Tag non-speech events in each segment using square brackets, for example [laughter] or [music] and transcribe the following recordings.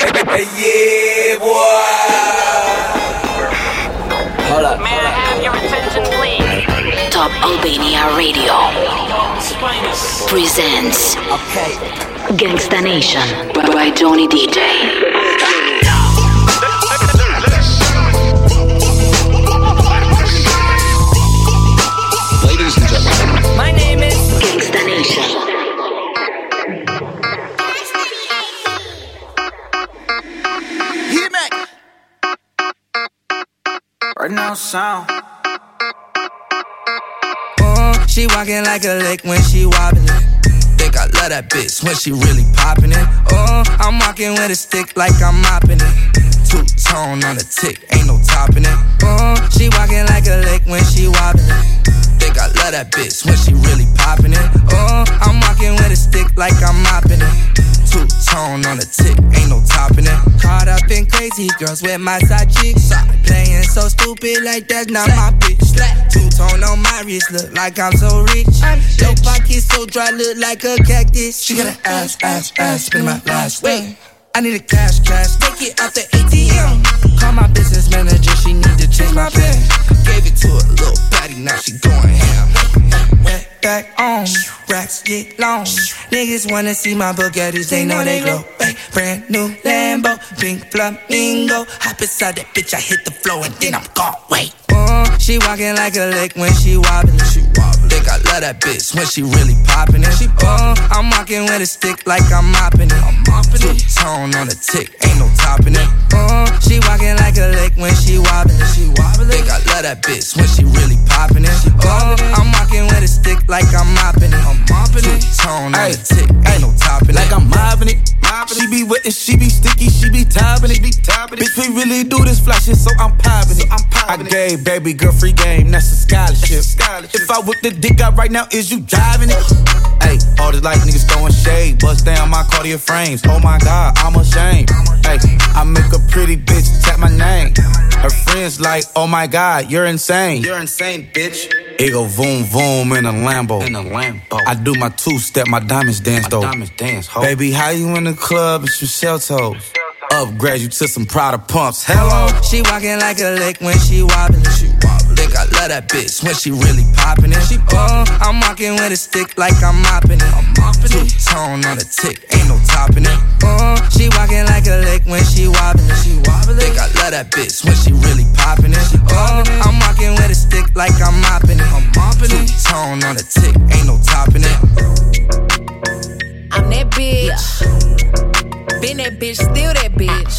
Hey, yeah, boy. Hold up. May I have your attention, please? Top Albania Radio presents Okay. Gangsta Nation by Johnny DJ. Right sound. Uh, she walking like a lick when she wobbling. Think I love that bitch when she really popping it. Uh, I'm walking with a stick like I'm mopping it. Two tone on the tick, ain't no topping it. Uh, she walking like a lick when she wobbling. Think I love that bitch when she really popping it. Oh, I'm walking with a stick like I'm mopping it. Two tone on the tick, ain't no topping it. Caught up in crazy girls with my side chicks. Playing so stupid like that's not my bitch. Two tone on my wrist, look like I'm so rich. Your pocket so dry, look like a cactus. She got an ass, ass, ass, spend my last wait. I need a cash, cash, take it out the ATM. Call my business manager, she need to change my pen. Gave it to a little baddie, now she going ham. Wet back on, racks get long. Niggas wanna see my Bugattis, they know they glow. Brand new Lambo, pink flamingo. Hop inside that bitch, I hit the floor and then I'm gone. Wait. She walking like a lick when she wobbling. She I love that bitch when she really popping it. She uh, I'm walking with a stick like I'm mopping it. I'm mopping it. Tone on the tick, ain't no topping it. Uh, she walking like a lick when she wobbling. She wobbling. Think I love that bitch when she really popping it. Uh, I'm walking with a stick like I'm mopping it. I'm mopping it. Tone on the tick, ain't no topping like it. I'm mopping it. She be wet and she be sticky, she be topping it. Bitch, we really do this fly shit, so I'm popping it. i gave baby girl free game, that's a scholarship. If I whip the dick out right now, is you driving it? Hey, all this like niggas throwing shade, bust down my Cartier frames. Oh my god, I'm ashamed. Hey, I make a pretty bitch tap my name. Her friends like, oh my god, you're insane. You're insane, bitch. It go voom voom in a Lambo. In a Lambo. I do my two step, my diamonds dance though. diamonds dance, ho. Baby, how you in the club? It's your shell toes. Upgrade you to some Prada pumps. Hello. She walking like a lick when she wobbling. She wobbling. Think I love that bitch when she really popping it. She uh, I'm walking with a stick like I'm mopping it. I'm mopping it. Tone on the tick, ain't no topping it. Uh, she walking like a lick when she wobbling. She wobbling. Think I love that bitch when she really popping it. Uh, I'm walking with a stick like I'm mopping it. I'm mopping it. Tone on the tick, ain't no topping it. That bitch, still that bitch.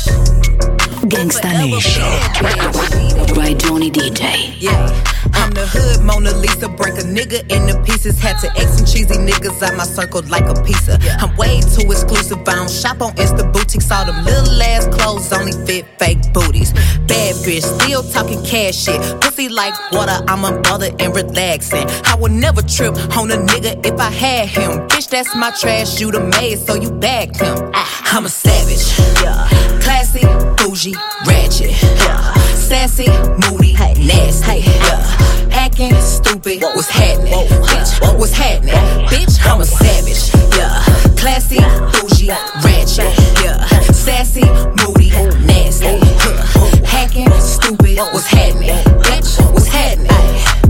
Gangsta Nation by Johnny DJ. Yeah. I'm the hood Mona Lisa. Break a nigga into pieces. Had to X some cheesy niggas out my circle like a pizza. I'm way too exclusive. I don't shop on Insta boutiques. All them little ass clothes only fit fake booties. Bad bitch, still talking cash shit. Pussy like water. I'm unbothered and relaxing. I would never trip on a nigga if I had him. Bitch, that's my trash. You the maid, so you bagged him. Ah, I'm a savage. Yeah. Classy, bougie, ratchet. Yeah. Sassy, moody, nasty. Yeah. Acting stupid. What's happening? Bitch, what's happening? Bitch, I'm a savage. Yeah. Classy, bougie, ratchet. Yeah. Sassy, moody, nasty. Huh. Hacking, stupid. What's happening? Bitch, what's happening?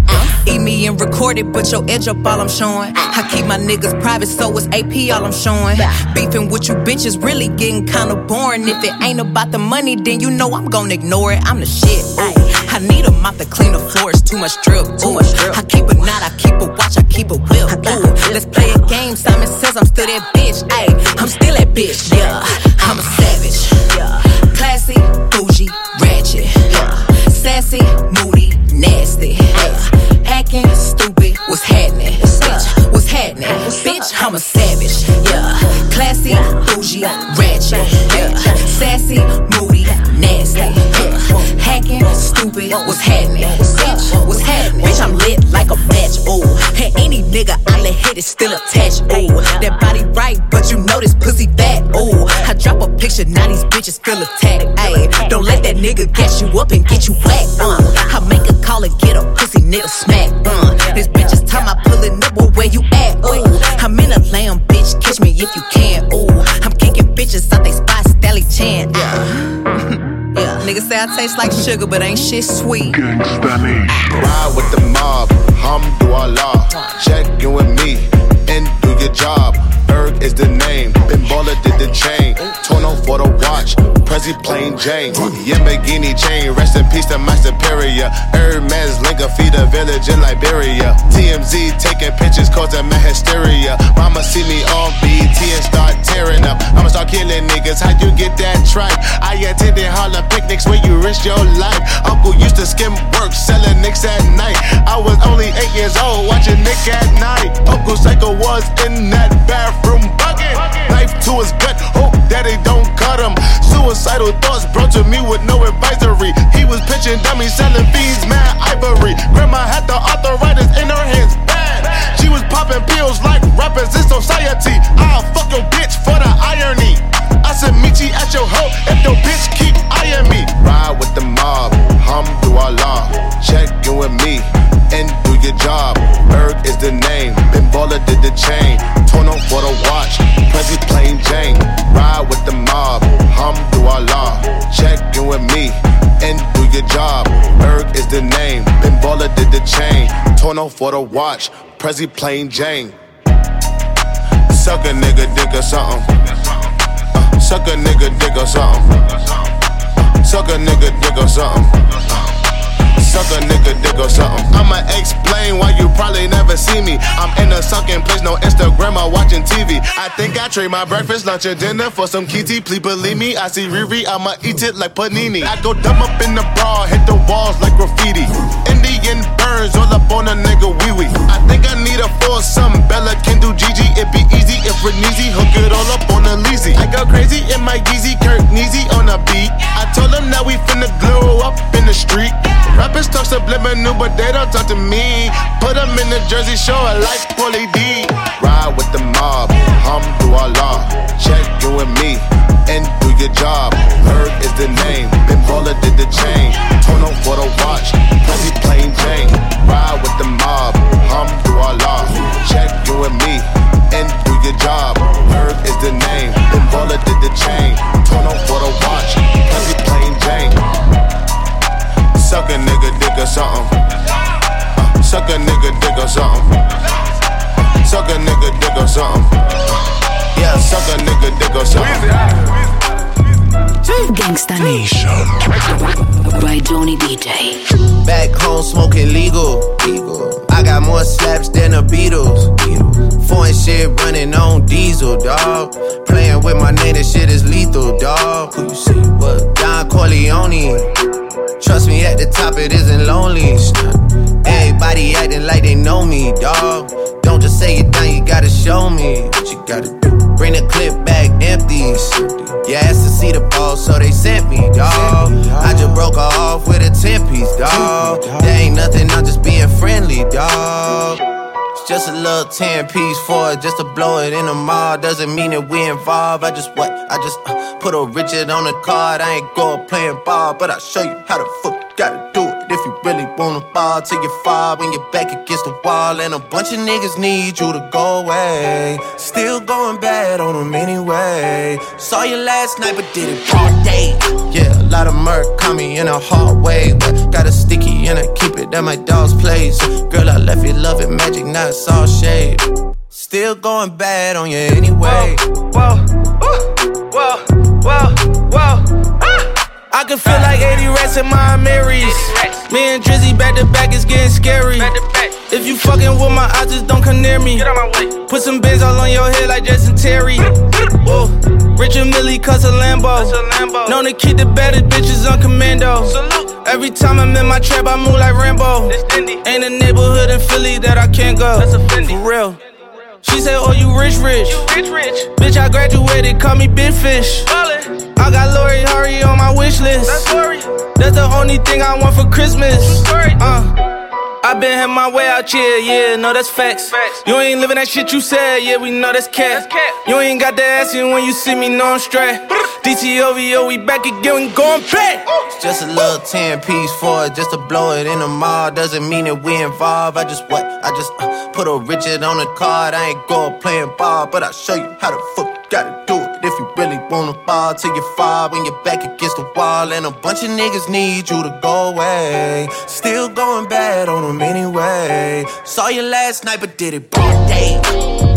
Uh. Eat me and record it, but your edge up all I'm showing. Uh. I keep my niggas private, so it's AP all I'm showing. Beefing with you bitches really getting kinda boring. If it ain't about the money, then you know I'm gonna ignore it. I'm the shit. Ooh. I need a mop to clean the floors, too much drip. Ooh. I keep a knot, I keep a watch, I keep a whip. Ooh. Let's play a game. Simon says I'm still that bitch. Ayy, I'm still that bitch. Yeah, I'm a savage. Yeah, classy, bougie, ratchet. Yeah, sassy, moody, nasty. Yeah, acting stupid. What's happening? Bitch, what's happening? Bitch, I'm a savage. What's happening? Bitch, what's happening? Bitch, I'm lit like a match. Ooh, and any nigga I let hit is still attached. Ooh, that body right, but you know this pussy fat. Ooh, I drop a picture, now these bitches feel attacked. Ayy, don't let that nigga gas you up and get you whacked. Uh, I make a call and get a pussy nigga smack. Uh, this bitch is time Niggas say I taste like sugar, but ain't shit sweet. Ride with the mob, hamdulillah. Check in with me and do your job. Ferg is the name, Ben Baller did the chain. Tono for the watch, Prezi plain Jane. Yamborghini chain, rest in peace to my superior. Hermes Linka feed a village in Liberia. TMZ taking pictures causing my hysteria. Mama see me on BT and start tearing up. I'ma start killing niggas, how you get that tripe? I attended Harlem picnics where you risk your life. Uncle used to skim work, selling nicks at night. I was only eight years old, watching Nick at night. Uncle Psycho was in that bathroom bucket. Knife to his gut, hope that don't cut him. Suicidal thoughts brought to me with no advisory. He was pitching dummies, selling fiends, mad ivory. Grandma had the arthritis in her hands, bad. She was popping pills like rappers in society. I'll Tono for the watch, Prezi plain Jane. Suck a nigga dick or something. Uh, suck a nigga dick or something. Uh, suck a nigga dick or something. Suck a nigga dick or something. I'ma explain why you probably never see me. I'm in a sucking place, no Instagram or watching TV. I think I trade my breakfast, lunch, and dinner for some kitty. Please believe me, I see Riri, I'ma eat it like panini. I go dumb up in the bra, hit the walls like graffiti. Indian burns all up on a nigga wee wee. I think I need a foursome. Bella can do Gigi, it be easy if Reneezy hook it all up on a leasy. I go crazy in my Yeezy, Kirk Neezy on a beat. I told them that we finna glow up in the street. Rappers talk subliminal, but they don't talk to me. Put them in the Jersey Shore like Pauly D. Ride with the mob, hamdulillah. Check you and me and do your job. Ferg is the name, Baller Corleone. Trust me, at the top it isn't lonely. Everybody acting like they know me, dog. Don't just say it down, you gotta show me what you gotta do. Bring the clip back empties. You asked to see the ball, so they sent me, dog. I just broke her off with a 10 piece, dog. There ain't nothing, I'm just being friendly, dog. Just a little 10 piece for it, just to blow it in the mall. Doesn't mean that we involved. I just what? I just uh, put a Richard on the card. I ain't going playing ball, but I'll show you how the fuck you gotta do it. If you really wanna ball till your fall when you're back against the wall. And a bunch of niggas need you to go away. Still going bad on them anyway. Saw you last night, but did it all day. Yeah, a lot of murk caught me in a hard way. But got a sticky and I keep it at my dog's place. Girl, I left you loving magic, not it's all shade. Still going bad on you anyway. Whoa, whoa, whoa, whoa, whoa. I can feel like 80 rats in my Marys. Me and Drizzy back to back is getting scary. If you fucking with my eyes, just don't come near me. Get out my way. Put some bins all on your head like Jason Terry. Whoa. Richard Mille cuss a Lambo. A Lambo. Known to keep the baddest bitches on commando. Salute. Every time I'm in my trap, I move like Rambo. Ain't a neighborhood in Philly that I can't go. That's a Fendi. For real. She said, Oh, you rich, rich. You rich, rich. Bitch, I graduated, call me Big Fish. Ballin'. I got Lori Harvey on my wish list. That's the only thing I want for Christmas. Story. Uh. I been had my way out here, yeah, no, that's facts. Facts. You ain't living that shit you said, yeah, we know that's cat. That's cat. You ain't got the ass in when you see me, no, I'm straight. DTOVO, we back again, we going back. It's just a little 10 piece for it, just to blow it in the mall. Doesn't mean that we involved. I just what? I just uh, put a Richard on the card. I ain't going playing ball, but I'll show you how the fuck you gotta do it. If you really wanna fall till you fall when you're back against the wall. And a bunch of niggas need you to go away. Still going bad on them anyway. Saw you last night, but did it broad day.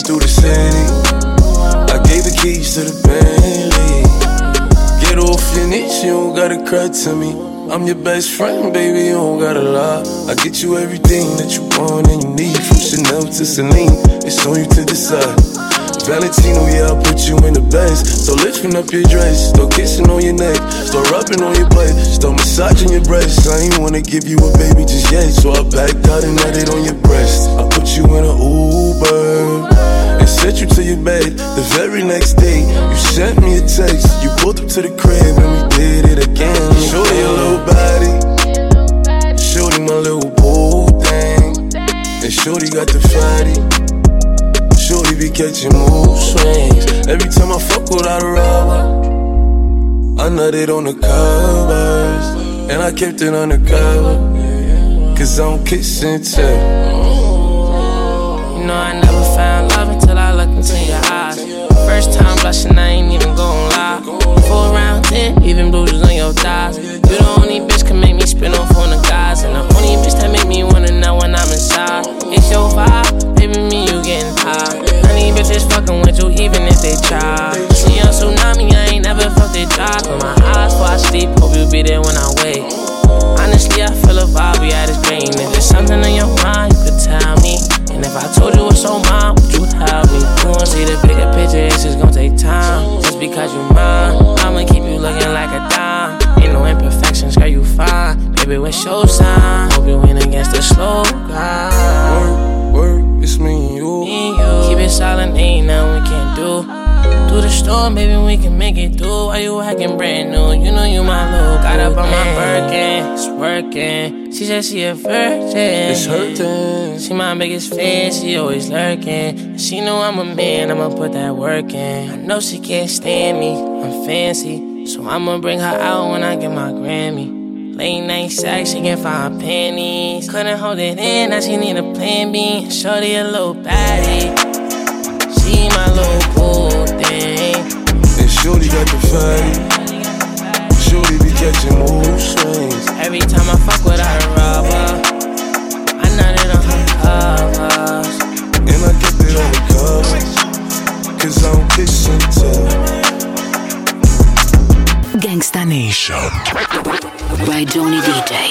Through the city. I gave the keys to the Bentley. Get off your niche, you don't gotta cry to me. I'm your best friend, baby, you don't gotta lie. I get you everything that you want and you need. From Chanel to Celine, it's on you to decide. Valentino, yeah, I'll put you in the best. So lifting up your dress, start kissing on your neck, start rubbing on your butt, start massaging your breasts. I ain't wanna give you a baby just yet, so I backed out and nutted on your breast. I put you in an Uber sent you to your bed. The very next day, you sent me a text. You pulled up to the crib and we did it again. Shorty a little body, shorty my little boo thing, and shorty got the fatty. Shorty be catching mood swings. Every time I fuck without a rubber, I nutted on the covers. And I kept it undercover. Cause I'm kissing tell. You know I love into your eyes. First time blushing, I ain't even gon' lie. Four round ten, even bruises on your thighs. You the only bitch can make me spin off on the guys, and the only bitch that make me wanna know when I'm inside. It's your vibe, baby, me you getting high. Honey bitches fucking with you even if they try. See a tsunami, I ain't never felt it dry. Close my eyes before I sleep, hope you be there when I wake. Honestly, I feel a vibe, we at this brain. If there's something on your mind, Acting brand new? You know you my little. Got up on my Birkin, it's working. She said she a virgin. It's hurting. She my biggest fan, she always lurking. She know I'm a man, I'ma put that work in. I know she can't stand me, I'm fancy. So I'ma bring her out when I get my Grammy. Late night sex, she can find pennies. Couldn't hold it in, now she need a plan B. Shorty a little baddie. She my little cool thing. And Shorty got the fatty. Shorty be catching mood swings. Every time I fuck without a rubber, I nutted on her covers. And I kept it undercover. Cause I'm kissing tell. Gangsta Nation by Johnny DJ.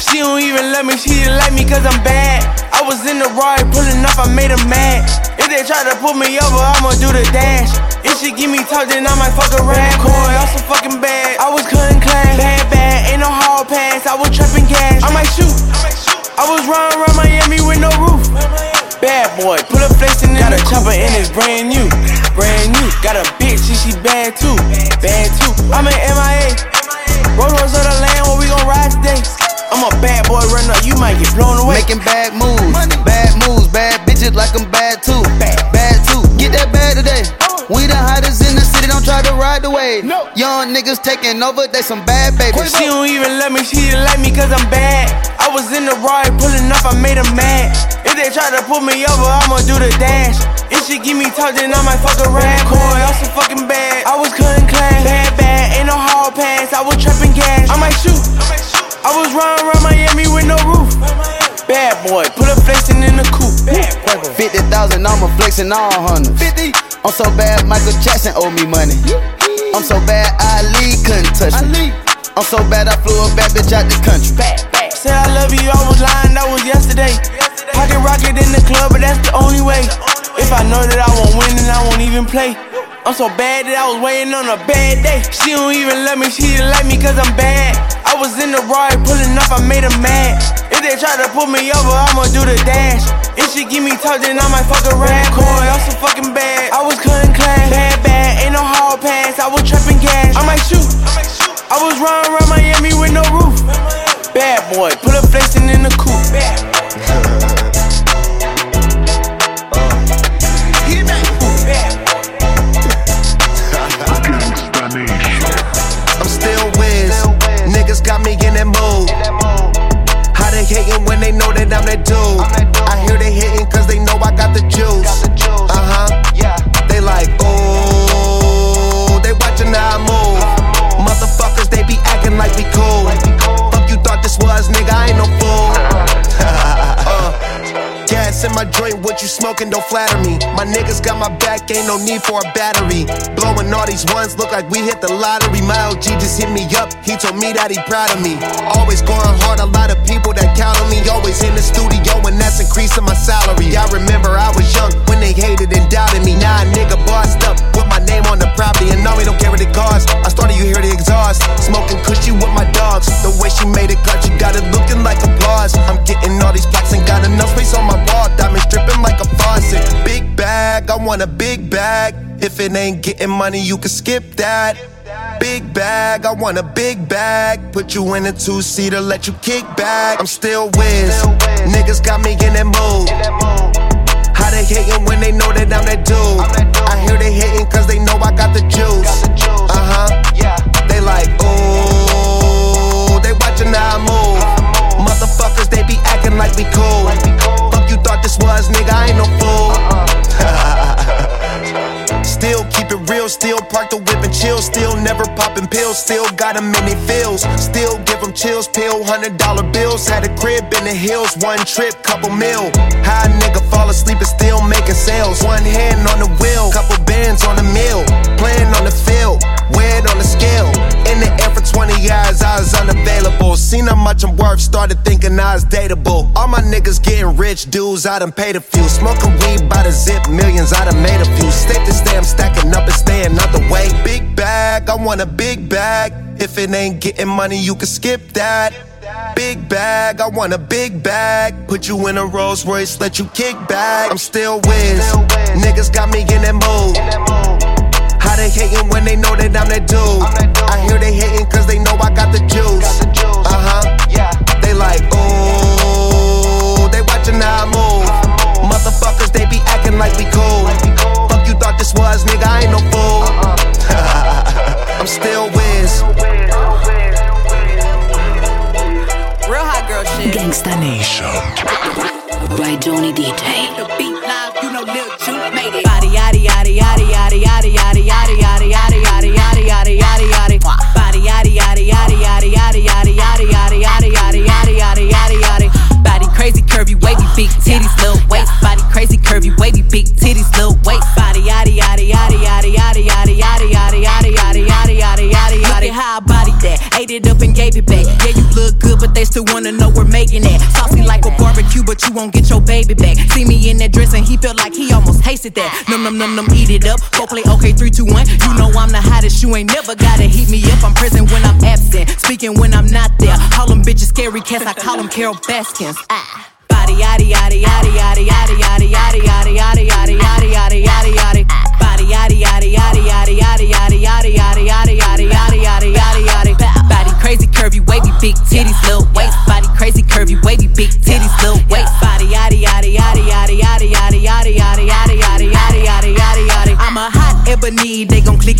She don't even love me, she didn't like me cause I'm bad. I was in the ride pulling up, I made a match. If they try to pull me over, I'ma do the dash. If she give me talk, then I might fuck around. Coy, I'm so fucking bad. I was cutting class. Bad, bad, ain't no hall pass. I was trapping gas. I might shoot. I was running around Miami with no roof. Bad boy, put a flexin' in Got a chopper and it's brand new. Brand new. Got a bitch and she bad too. Bad too. I'm an MIA. Royce of the land where we gon' ride today. I'm a bad boy runner, you might get blown away. Making bad moves, bad moves, bad bitches like I'm bad too. Bad, bad too. Get that bad today. Oh. We the hottest in the city, don't try to ride the wave. No. Young niggas taking over, they some bad babies. She don't even love me, she didn't like me cause I'm bad. I was in the ride pulling up, I made her mad. If they try to pull me over, I'ma do the dash. If she give me talk, then I might fuck around. Coy, I'm so fucking bad. I was cutting class. Bad, bad, ain't no hall pass. I was boy, put a flexin' in the coupe. 50,000, I'm a flexing all hundreds. 50. I'm so bad, Michael Jackson owe me money. I'm so bad, Ali couldn't touch me. I'm so bad, I flew a bad bitch out the country. Say I love you, I was lying, that was yesterday. Pocket rocket in the club, but that's the only way. If I know that I won't win, then I won't even play. I'm so bad that I was waiting on a bad day. She don't even love me, she didn't like me cause I'm bad. I was in the ride pulling up, I made a mad. If they try to pull me over, I'ma do the dash. If she give me touch, then I might fuck a rat. Boy, I'm so fucking bad. I was cutting class. Bad, bad, ain't no hard pass. I was trapping gas. I might shoot. I was running around Miami with no roof. Bad boy, nigga. Niggas got my back, ain't no need for a battery. Blowing all these ones, look like we hit the lottery. My LG just hit me up, he told me that he proud of me. Always going hard, a lot of people that count on me. Always in the studio, and that's increasing my salary. I remember I was young when they hated and doubted me. Now a nigga bossed up, with my name on the property, and now we don't care what it costs. I started, you hear the exhaust. Smoking cushy with my dogs. The way she made it cut, she got it looking like applause. I'm getting all these plaques and got enough space on my wall. Diamonds dripping like a faucet. Big bag, I want a big bag. If it ain't getting money, you can skip that. Big bag, I want a big bag. Put you in a two seater, let you kick back. I'm still whiz. Niggas got me in that mood. How they hating when they know that I'm that dude? I hear they hating cause they pills, still got them in feels. Still give them chills, pill, hundred dollar bills. Had a crib in the hills, one trip, couple mil. High nigga fall asleep and still making sales. One hand on the wheel, couple bands on the mill. Playing on the field, weighed on the scale. In the air for 20 years, I was unavailable. Seen how much I'm worth, started thinking I was dateable. All my niggas getting rich, dudes, I done paid a few. Smoking weed by the zip, millions, I done made a few. Want a big bag. If it ain't getting money, you can skip that. Big bag, I want a big bag. Put you in a Rolls Royce, let you kick back. I'm still whiz. Niggas got me in that mood. How they hating when they know that I'm that dude? I hear they hating cause they know I got the juice. Uh huh. Yeah. They like, ooh. They watching how I move. Motherfuckers, they be acting like we cool. Fuck you thought this was, nigga, I ain't no fool. [laughs] I'm still whiz. Real hot girl shit. Gangsta Nation. By Johnny DJ. The beat live, you know Lil Juke made it. Body yaddy yaddy yaddy yaddy yaddy yaddy yaddy yaddy yaddy yaddy yaddy yaddy yaddy yaddy. Body yaddy yaddy yaddy yaddy yaddy yaddy yaddy yaddy yaddy yaddy yaddy yaddy yaddy yaddy. Body crazy curvy wavy big titties little waist. Body crazy curvy wavy big titties ate it up and gave it back. Yeah, you look good, but they still wanna know we're making it. Saucy like a barbecue, but you won't get your baby back. See me in that dress and he felt like he almost tasted that. Num num num num, eat it up. Go play okay, three, two, one. You know I'm the hottest, you ain't never gotta heat me up. I'm present when I'm absent, speaking when I'm not there. Call them bitches scary cats, I call them Carole Baskins. Ah. Body, yaddy, yaddy, yaddy, yaddy, yaddy, yaddy, yaddy.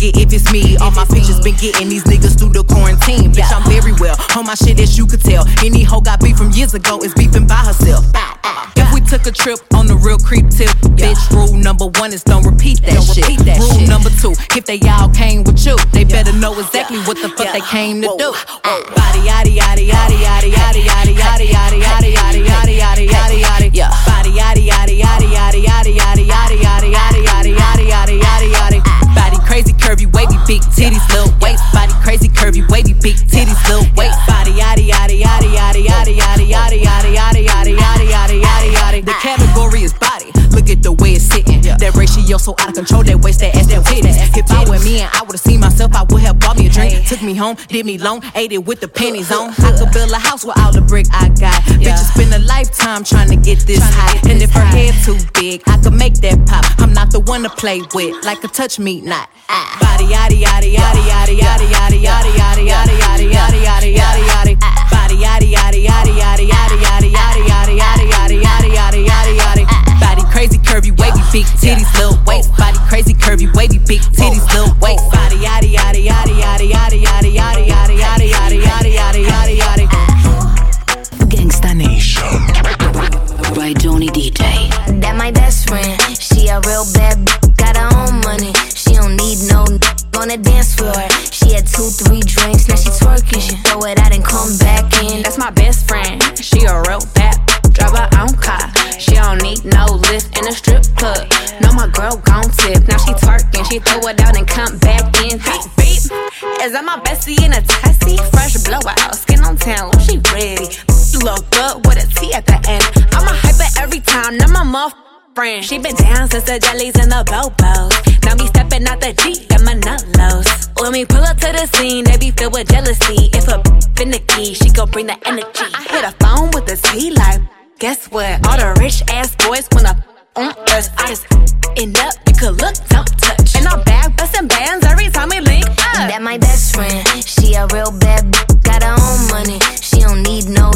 It if it's me. All my pictures been getting these niggas through the quarantine. Bitch, I'm very well on my shit as you could tell. Any hoe got beef from years ago is beefing by herself. If we took a trip on the real creep tip, bitch, rule number one is don't repeat that Don't shit. repeat that rule shit. number two, if they all came with you, they better know exactly what the fuck they came to do. Body yaddy yaddy yaddy yaddy yaddy yaddy big titties little waist. Body yaddy yaddy yaddy yaddy yaddy yaddy yaddy yaddy yaddy yaddy yaddy yaddy yaddy yaddy. The category is body. Look at the way it's sitting. yo so out of control, that waist, that ass, that titties. If I were me and I myself, I would have bought me a drink. Took me home, did me long, ate it with the pennies on. I could build a house with all the brick I got. Bitches spend a lifetime trying to get this high. And if her head too big, I could make that pop. I'm not the one to play with, like a touch me not. Body yaddy yaddy yaddy yaddy yaddy yaddy yaddy yaddy yaddy yaddy yaddy yaddy yaddy yaddy. Body yaddy yaddy yaddy yaddy yaddy yaddy yaddy yaddy yaddy yaddy yaddy yaddy yaddy yaddy. Body crazy curvy wavy big titties with a T at the end. I'm a hyper every time. Now my muff friend. She been down since the jellies and the bobos. Now me stepping out the Jeep, got my nut lows. When we pull up to the scene, they be filled with jealousy. If a finicky, she gon' bring the energy. I hit a phone with a T like, guess what? All the rich ass boys wanna on us. I just end up, you could look, don't touch. And I'm back bands every time we link up. That my best friend. She a real bad got her own money. She don't need no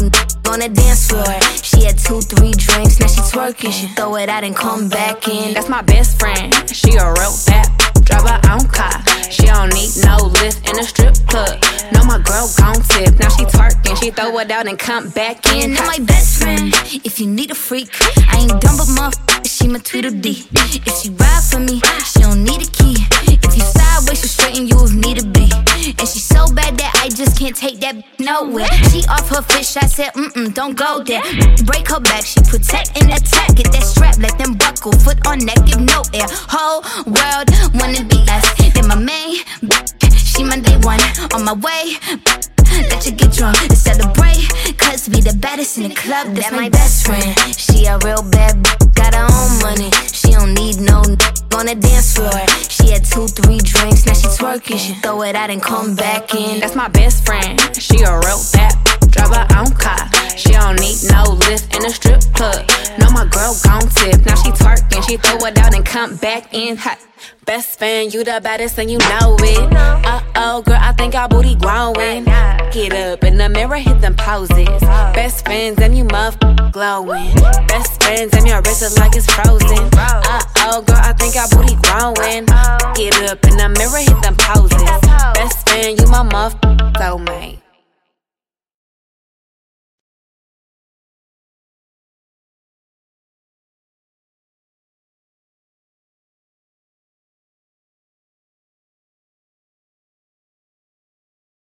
on the dance floor. She had two, three drinks, now she twerking. She throw it out and come back in. That's my best friend. She a real bad. Drive her own car. She don't need no lift in a strip club. No, my girl gon' tip. Now she twerking. She throw it out and come back in. And my best friend, if you need a freak, I ain't dumb but motherfucker, she my Tweedledee. If she ride for me, she don't need a key. If you sideways, she straighten you if need to be. And she so bad that I just can't take that nowhere. She off her fish, I said, mm mm, don't go there. Break her back, she protect and attack. Get that strap, let them buckle, foot on neck, give no air. Whole world wanna be us. Then my main, she my day one on my way. Let you get drunk and celebrate. Cause we the baddest in the club. That's my best friend. She a real bad b- got her own money. She don't need no n- on the dance floor. She had two, three drinks, now she twerking. She throw it out and come back in. That's my best friend. She a real come back in hot. Best fan, you the baddest and you know it. Uh oh, girl, I think our booty growing. Get up in the mirror, hit them poses. Best friends and you muff glowing. Best friends and your wrist is like it's frozen. Uh oh, girl, I think our booty growing. Get up in the mirror, hit them poses. Best friend, you my muff soulmate.